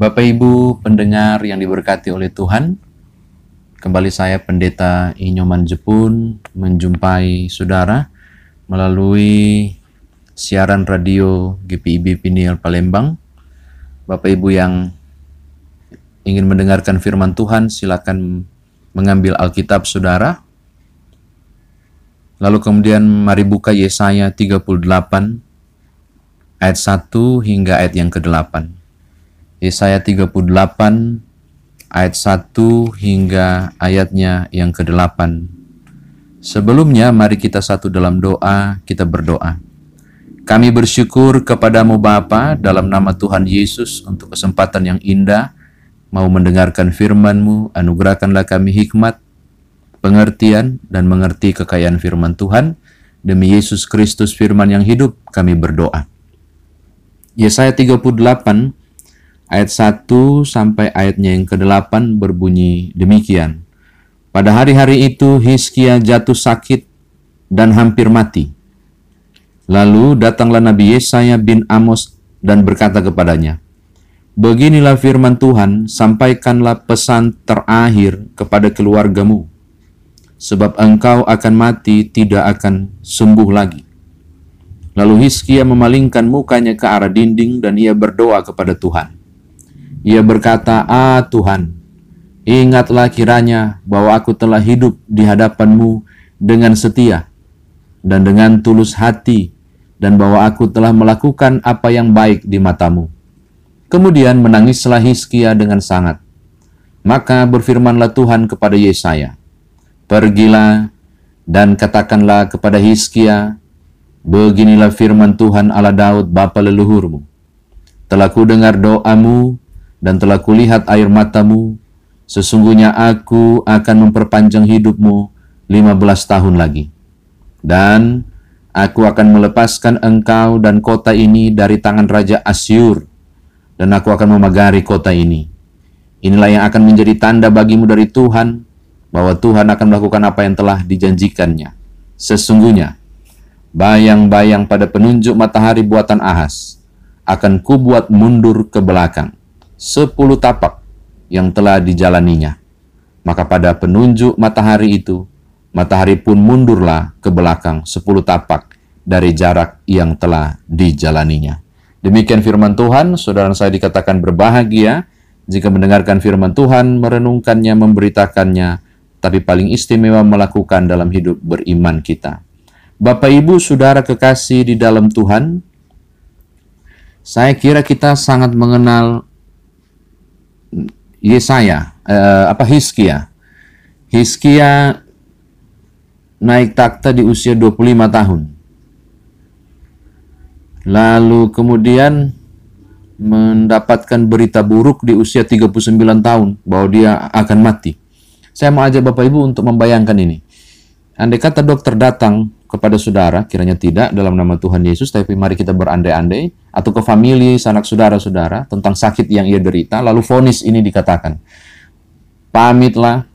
Bapak Ibu pendengar yang diberkati oleh Tuhan, kembali saya Pendeta Inyoman Jepun menjumpai saudara melalui siaran radio GPIB Piniel Palembang. Bapak Ibu yang ingin mendengarkan firman Tuhan, silakan mengambil Alkitab saudara. Lalu kemudian mari buka Yesaya 38 ayat 1 hingga ayat yang ke-8. Yesaya 38 ayat 1 hingga ayatnya yang ke-8. Sebelumnya mari kita satu dalam doa, kita berdoa. Kami bersyukur kepadamu Bapa dalam nama Tuhan Yesus untuk kesempatan yang indah mau mendengarkan firman-Mu, anugerahkanlah kami hikmat, pengertian, dan mengerti kekayaan firman Tuhan. Demi Yesus Kristus firman yang hidup, kami berdoa. Yesaya 38 ayat 1 sampai ayatnya yang ke-8 berbunyi demikian. Pada hari-hari itu Hizkia jatuh sakit dan hampir mati. Lalu datanglah Nabi Yesaya bin Amos dan berkata kepadanya, Beginilah firman Tuhan, sampaikanlah pesan terakhir kepada keluargamu, sebab engkau akan mati, tidak akan sembuh lagi. Lalu Hizkia memalingkan mukanya ke arah dinding dan ia berdoa kepada Tuhan. Ia berkata, Ah Tuhan, ingatlah kiranya bahwa aku telah hidup di hadapanmu dengan setia dan dengan tulus hati dan bahwa aku telah melakukan apa yang baik di matamu. Kemudian menangislah Hizkia dengan sangat. Maka berfirmanlah Tuhan kepada Yesaya, Pergilah dan katakanlah kepada Hizkia, Beginilah firman Tuhan Allah Daud bapa leluhurmu. Telah ku dengar doamu dan telah kulihat air matamu, sesungguhnya aku akan memperpanjang hidupmu 15 tahun lagi. Dan aku akan melepaskan engkau dan kota ini dari tangan Raja Asyur, dan aku akan memagari kota ini. Inilah yang akan menjadi tanda bagimu dari Tuhan, bahwa Tuhan akan melakukan apa yang telah dijanjikannya. Sesungguhnya, bayang-bayang pada penunjuk matahari buatan Ahas akan kubuat mundur ke belakang sepuluh tapak yang telah dijalaninya. Maka pada penunjuk matahari itu, matahari pun mundurlah ke belakang sepuluh tapak dari jarak yang telah dijalaninya. Demikian firman Tuhan, saudara saya dikatakan berbahagia jika mendengarkan firman Tuhan, merenungkannya, memberitakannya, tapi paling istimewa melakukan dalam hidup beriman kita. Bapak Ibu, saudara kekasih di dalam Tuhan, saya kira kita sangat mengenal Yesaya, uh, apa Hiskia. Hiskia naik takhta di usia 25 tahun. Lalu kemudian mendapatkan berita buruk di usia 39 tahun bahwa dia akan mati. Saya mau ajak Bapak Ibu untuk membayangkan ini. Andai kata dokter datang kepada saudara, kiranya tidak dalam nama Tuhan Yesus, tapi mari kita berandai-andai, atau ke famili, sanak saudara-saudara, tentang sakit yang ia derita, lalu vonis ini dikatakan, pamitlah,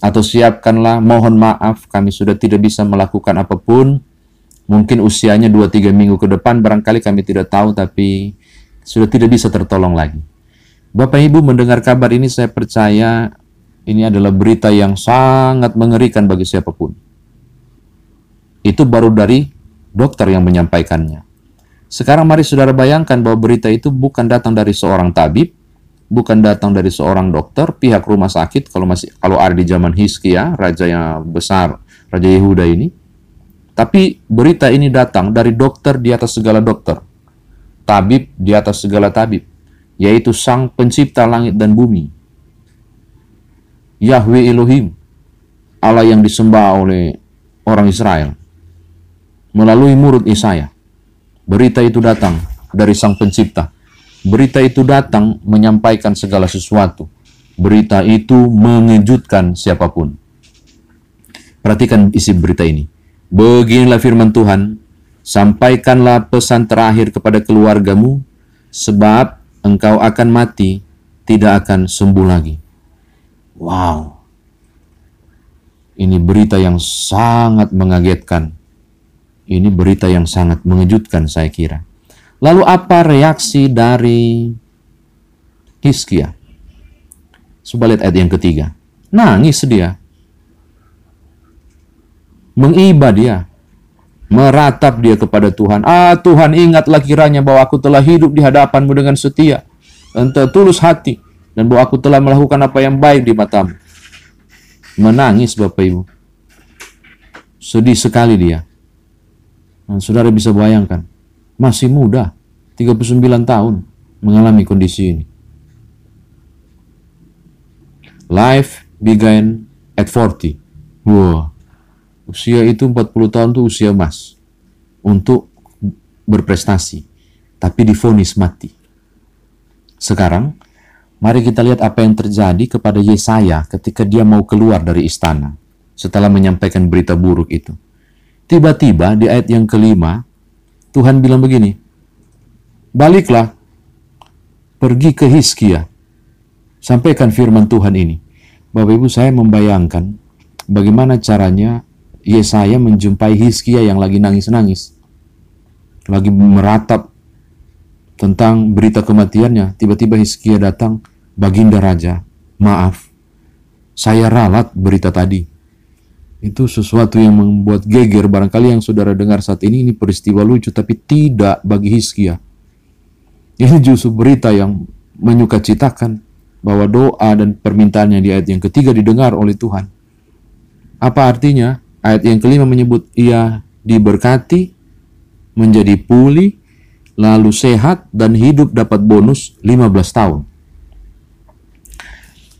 atau siapkanlah, mohon maaf, kami sudah tidak bisa melakukan apa pun, mungkin usianya 2-3 minggu ke depan, barangkali kami tidak tahu, tapi sudah tidak bisa tertolong lagi. Bapak Ibu mendengar kabar ini, saya percaya ini adalah berita yang sangat mengerikan bagi siapa pun itu baru dari dokter yang menyampaikannya. Sekarang mari saudara bayangkan bahwa berita itu bukan datang dari seorang tabib, bukan datang dari seorang dokter, pihak rumah sakit kalau masih kalau ada di zaman Hizkia, raja yang besar, raja Yehuda ini. Tapi berita ini datang dari dokter di atas segala dokter, tabib di atas segala tabib, yaitu Sang Pencipta langit dan bumi. Yahweh Elohim, Allah yang disembah oleh orang Israel melalui murid Yesaya. Berita itu datang dari Sang Pencipta. Berita itu datang menyampaikan segala sesuatu. Berita itu mengejutkan siapa pun. Perhatikan isi berita ini. Beginilah firman Tuhan, sampaikanlah pesan terakhir kepada keluargamu, sebab engkau akan mati, tidak akan sembuh lagi. Wow. Ini berita yang sangat mengagetkan ini berita yang sangat mengejutkan saya kira. Lalu apa reaksi dari Hiskia. Coba lihat ayat yang ketiga. Nangis dia. Mengiba dia. Meratap dia kepada Tuhan. Ah Tuhan ingatlah kiranya bahwa aku telah hidup di hadapanmu dengan setia. Dan tulus hati. Dan bahwa aku telah melakukan apa yang baik di matamu. Menangis Bapak Ibu. Sedih sekali dia. Dan saudara bisa bayangkan. Masih muda. 39 tahun. Mengalami kondisi ini. Life began at 40. Wow. Usia itu 40 tahun itu usia emas untuk berprestasi, tapi difonis mati. Sekarang, mari kita lihat apa yang terjadi kepada Yesaya ketika dia mau keluar dari istana setelah menyampaikan berita buruk itu. Tiba-tiba di ayat yang kelima, Tuhan bilang begini, Baliklah, pergi ke Hiskia, sampaikan firman Tuhan ini. Bapak Ibu saya membayangkan bagaimana caranya Yesaya menjumpai Hiskia yang lagi nangis-nangis. Lagi meratap tentang berita kematiannya. Tiba-tiba Hiskia datang, Baginda Raja, maaf, saya ralat berita tadi. Itu sesuatu yang membuat geger barangkali yang saudara dengar saat ini ini peristiwa lucu tapi tidak bagi Hiskia. Ini justru berita yang menyukacitakan bahwa doa dan permintaannya di ayat yang ketiga didengar oleh Tuhan. Apa artinya? Ayat yang kelima menyebut ia diberkati, menjadi pulih, lalu sehat dan hidup dapat bonus 15 tahun.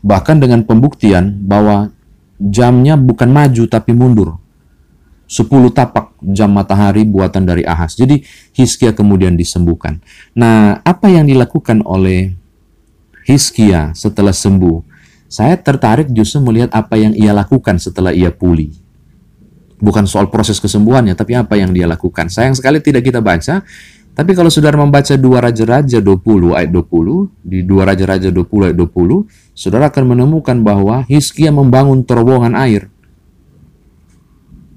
Bahkan dengan pembuktian bahwa jamnya bukan maju tapi mundur. 10 tapak jam matahari buatan dari Ahas. Jadi Hiskia kemudian disembuhkan. Nah, apa yang dilakukan oleh Hiskia setelah sembuh, saya tertarik justru melihat apa yang ia lakukan setelah ia pulih. Bukan soal proses kesembuhannya, tapi apa yang dia lakukan. Sayang sekali tidak kita baca, tapi kalau saudara membaca dua Raja-Raja 20 ayat 20, di dua Raja-Raja 20 ayat 20, saudara akan menemukan bahwa Hiskia membangun terowongan air.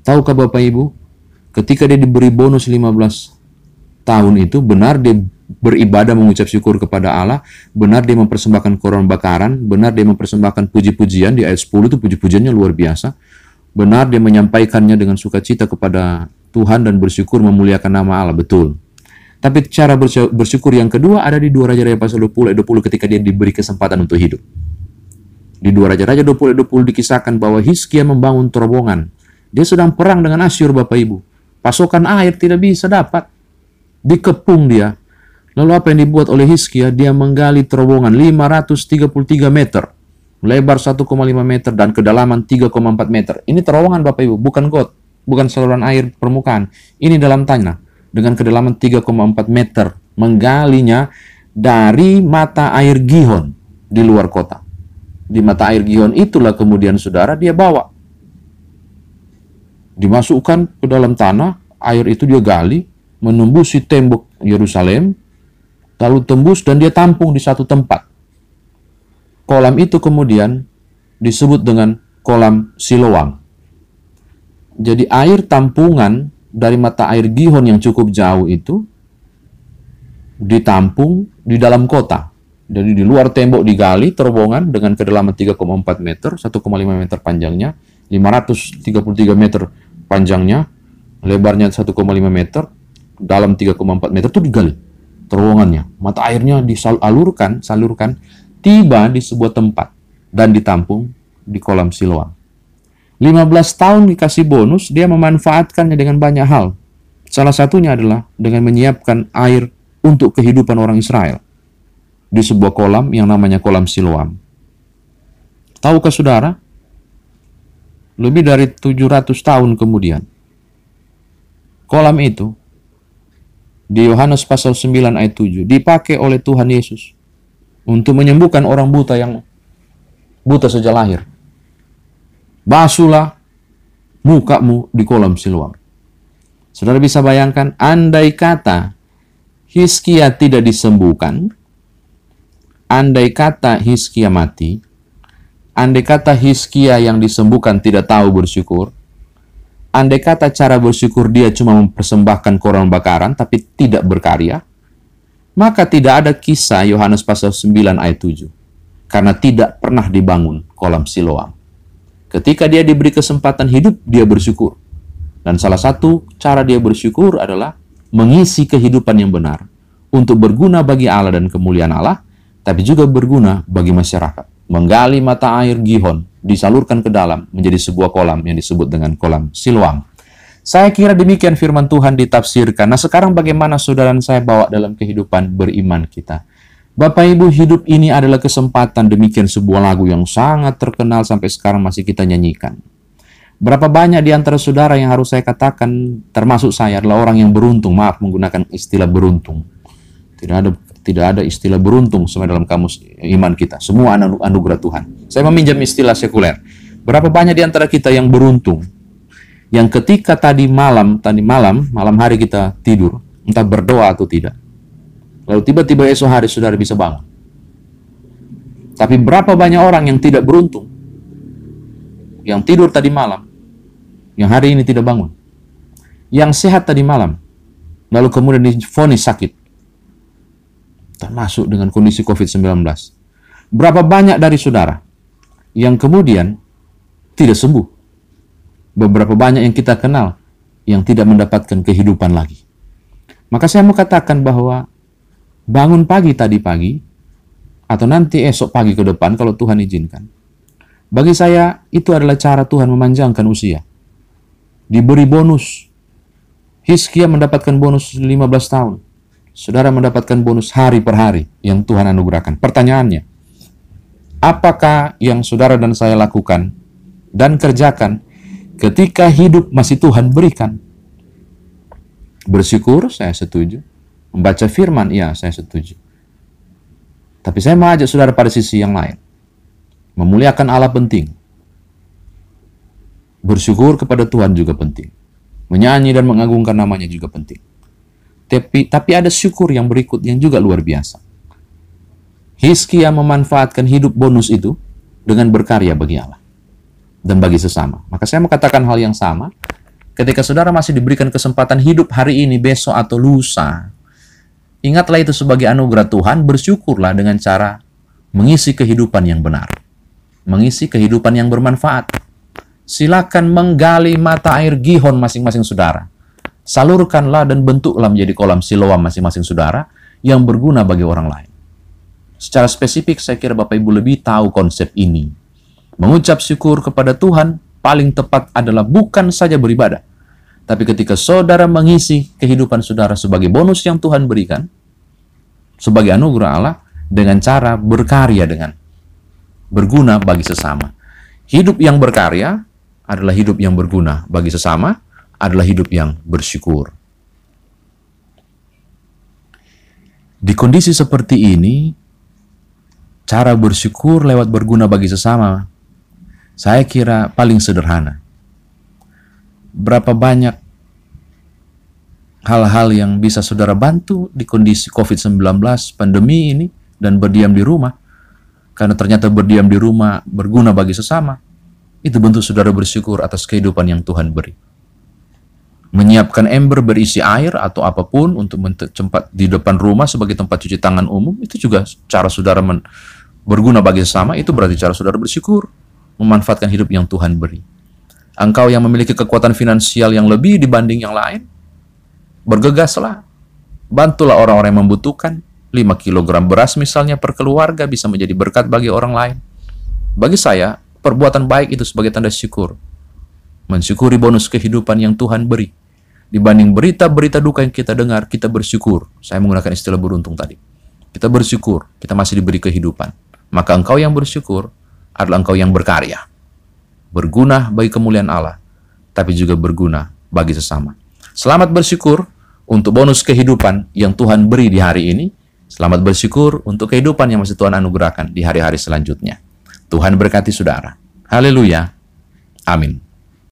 Tahukah Bapak Ibu, ketika dia diberi bonus 15 tahun itu, benar dia beribadah mengucap syukur kepada Allah, benar dia mempersembahkan korban bakaran, benar dia mempersembahkan puji-pujian di ayat 10 itu puji-pujiannya luar biasa. Benar dia menyampaikannya dengan sukacita kepada Tuhan dan bersyukur memuliakan nama Allah, betul. Tapi cara bersyukur yang kedua ada di dua Raja-Raja pasal 20 ayat 20 ketika dia diberi kesempatan untuk hidup. Di dua Raja-Raja 20 ayat 20 dikisahkan bahwa Hizkia membangun terowongan. Dia sedang perang dengan Asyur Bapak Ibu. Pasokan air tidak bisa dapat. Dikepung dia Lalu apa yang dibuat oleh Hizkia? Dia menggali terowongan 533 meter, lebar 1,5 meter dan kedalaman 3,4 meter. Ini terowongan Bapak Ibu, bukan got, bukan saluran air permukaan. Ini dalam tanah dengan kedalaman 3,4 meter. Menggalinya dari mata air Gihon di luar kota. Di mata air Gihon itulah kemudian saudara dia bawa. Dimasukkan ke dalam tanah, air itu dia gali, menumbusi tembok Yerusalem, lalu tembus dan dia tampung di satu tempat. Kolam itu kemudian disebut dengan kolam Siloam. Jadi air tampungan dari mata air Gihon yang cukup jauh itu ditampung di dalam kota. Jadi di luar tembok digali terowongan dengan kedalaman 3,4 meter, 1,5 meter panjangnya, 533 meter panjangnya, lebarnya 1,5 meter, dalam 3,4 meter itu digali terowongannya. Mata airnya disalurkan, salurkan tiba di sebuah tempat dan ditampung di kolam Siloam. 15 tahun dikasih bonus, dia memanfaatkannya dengan banyak hal. Salah satunya adalah dengan menyiapkan air untuk kehidupan orang Israel di sebuah kolam yang namanya kolam Siloam. Tahukah saudara? Lebih dari 700 tahun kemudian, kolam itu di Yohanes pasal 9 ayat 7 dipakai oleh Tuhan Yesus untuk menyembuhkan orang buta yang buta sejak lahir. Basuhlah mukamu di kolam Siloam. Saudara bisa bayangkan, andai kata Hiskia tidak disembuhkan, andai kata Hiskia mati, andai kata Hiskia yang disembuhkan tidak tahu bersyukur, andai kata cara bersyukur dia cuma mempersembahkan korban bakaran tapi tidak berkarya, Maka tidak ada kisah Yohanes pasal 9 ayat 7. Karena tidak pernah dibangun kolam Siloam. Ketika dia diberi kesempatan hidup, dia bersyukur. Dan salah satu cara dia bersyukur adalah mengisi kehidupan yang benar untuk berguna bagi Allah dan kemuliaan Allah, tapi juga berguna bagi masyarakat. Menggali mata air Gihon, disalurkan ke dalam menjadi sebuah kolam yang disebut dengan kolam Siloam. Saya kira demikian firman Tuhan ditafsirkan. Nah sekarang bagaimana saudara dan saya bawa dalam kehidupan beriman kita? Bapak Ibu hidup ini adalah kesempatan demikian sebuah lagu yang sangat terkenal sampai sekarang masih kita nyanyikan. Berapa banyak di antara saudara yang harus saya katakan termasuk saya adalah orang yang beruntung, maaf menggunakan istilah beruntung. Tidak ada tidak ada istilah beruntung semua dalam kamus iman kita. Semua anu, anugerah Tuhan. Saya meminjam istilah sekuler. Berapa banyak di antara kita yang beruntung yang ketika tadi malam, tadi malam, malam hari kita tidur, entah berdoa atau tidak. Lalu tiba-tiba esok hari saudara bisa bangun. Tapi berapa banyak orang yang tidak beruntung, yang tidur tadi malam, yang hari ini tidak bangun, yang sehat tadi malam, lalu kemudian difonis sakit, termasuk dengan kondisi COVID-19. Berapa banyak dari saudara yang kemudian tidak sembuh, beberapa banyak yang kita kenal yang tidak mendapatkan kehidupan lagi. Maka saya mau katakan bahwa bangun pagi tadi pagi atau nanti esok pagi ke depan kalau Tuhan izinkan. Bagi saya itu adalah cara Tuhan memanjangkan usia. Diberi bonus. Hiskia mendapatkan bonus 15 tahun. Saudara mendapatkan bonus hari per hari yang Tuhan anugerahkan. Pertanyaannya, apakah yang saudara dan saya lakukan dan kerjakan ketika hidup masih Tuhan berikan. Bersyukur, saya setuju. Membaca firman, ya saya setuju. Tapi saya mau ajak saudara pada sisi yang lain. Memuliakan Allah penting. Bersyukur kepada Tuhan juga penting. Menyanyi dan mengagungkan namanya juga penting. Tapi, tapi ada syukur yang berikut yang juga luar biasa. Hizkia memanfaatkan hidup bonus itu dengan berkarya bagi Allah dan bagi sesama. Maka saya mau katakan hal yang sama. Ketika saudara masih diberikan kesempatan hidup hari ini, besok, atau lusa, ingatlah itu sebagai anugerah Tuhan, bersyukurlah dengan cara mengisi kehidupan yang benar. Mengisi kehidupan yang bermanfaat. Silakan menggali mata air gihon masing-masing saudara. Salurkanlah dan bentuklah menjadi kolam siloam masing-masing saudara yang berguna bagi orang lain. Secara spesifik, saya kira Bapak Ibu lebih tahu konsep ini Mengucap syukur kepada Tuhan paling tepat adalah bukan saja beribadah, tapi ketika saudara mengisi kehidupan saudara sebagai bonus yang Tuhan berikan, sebagai anugerah Allah, dengan cara berkarya dengan berguna bagi sesama. Hidup yang berkarya adalah hidup yang berguna bagi sesama, adalah hidup yang bersyukur. Di kondisi seperti ini, cara bersyukur lewat berguna bagi sesama saya kira paling sederhana. Berapa banyak hal-hal yang bisa saudara bantu di kondisi COVID-19 pandemi ini dan berdiam di rumah. Karena ternyata berdiam di rumah berguna bagi sesama. Itu bentuk saudara bersyukur atas kehidupan yang Tuhan beri. Menyiapkan ember berisi air atau apa pun untuk tempat di depan rumah sebagai tempat cuci tangan umum, itu juga cara saudara berguna bagi sesama, itu berarti cara saudara bersyukur memanfaatkan hidup yang Tuhan beri. Engkau yang memiliki kekuatan finansial yang lebih dibanding yang lain, bergegaslah. Bantulah orang-orang yang membutuhkan. 5 kg beras misalnya per keluarga bisa menjadi berkat bagi orang lain. Bagi saya, perbuatan baik itu sebagai tanda syukur. Mensyukuri bonus kehidupan yang Tuhan beri. Dibanding berita-berita duka yang kita dengar, kita bersyukur. Saya menggunakan istilah beruntung tadi. Kita bersyukur, kita masih diberi kehidupan. Maka engkau yang bersyukur, adalah engkau yang berkarya. Berguna bagi kemuliaan Allah, tapi juga berguna bagi sesama. Selamat bersyukur untuk bonus kehidupan yang Tuhan beri di hari ini. Selamat bersyukur untuk kehidupan yang masih Tuhan anugerahkan di hari-hari selanjutnya. Tuhan berkati saudara. Haleluya. Amin.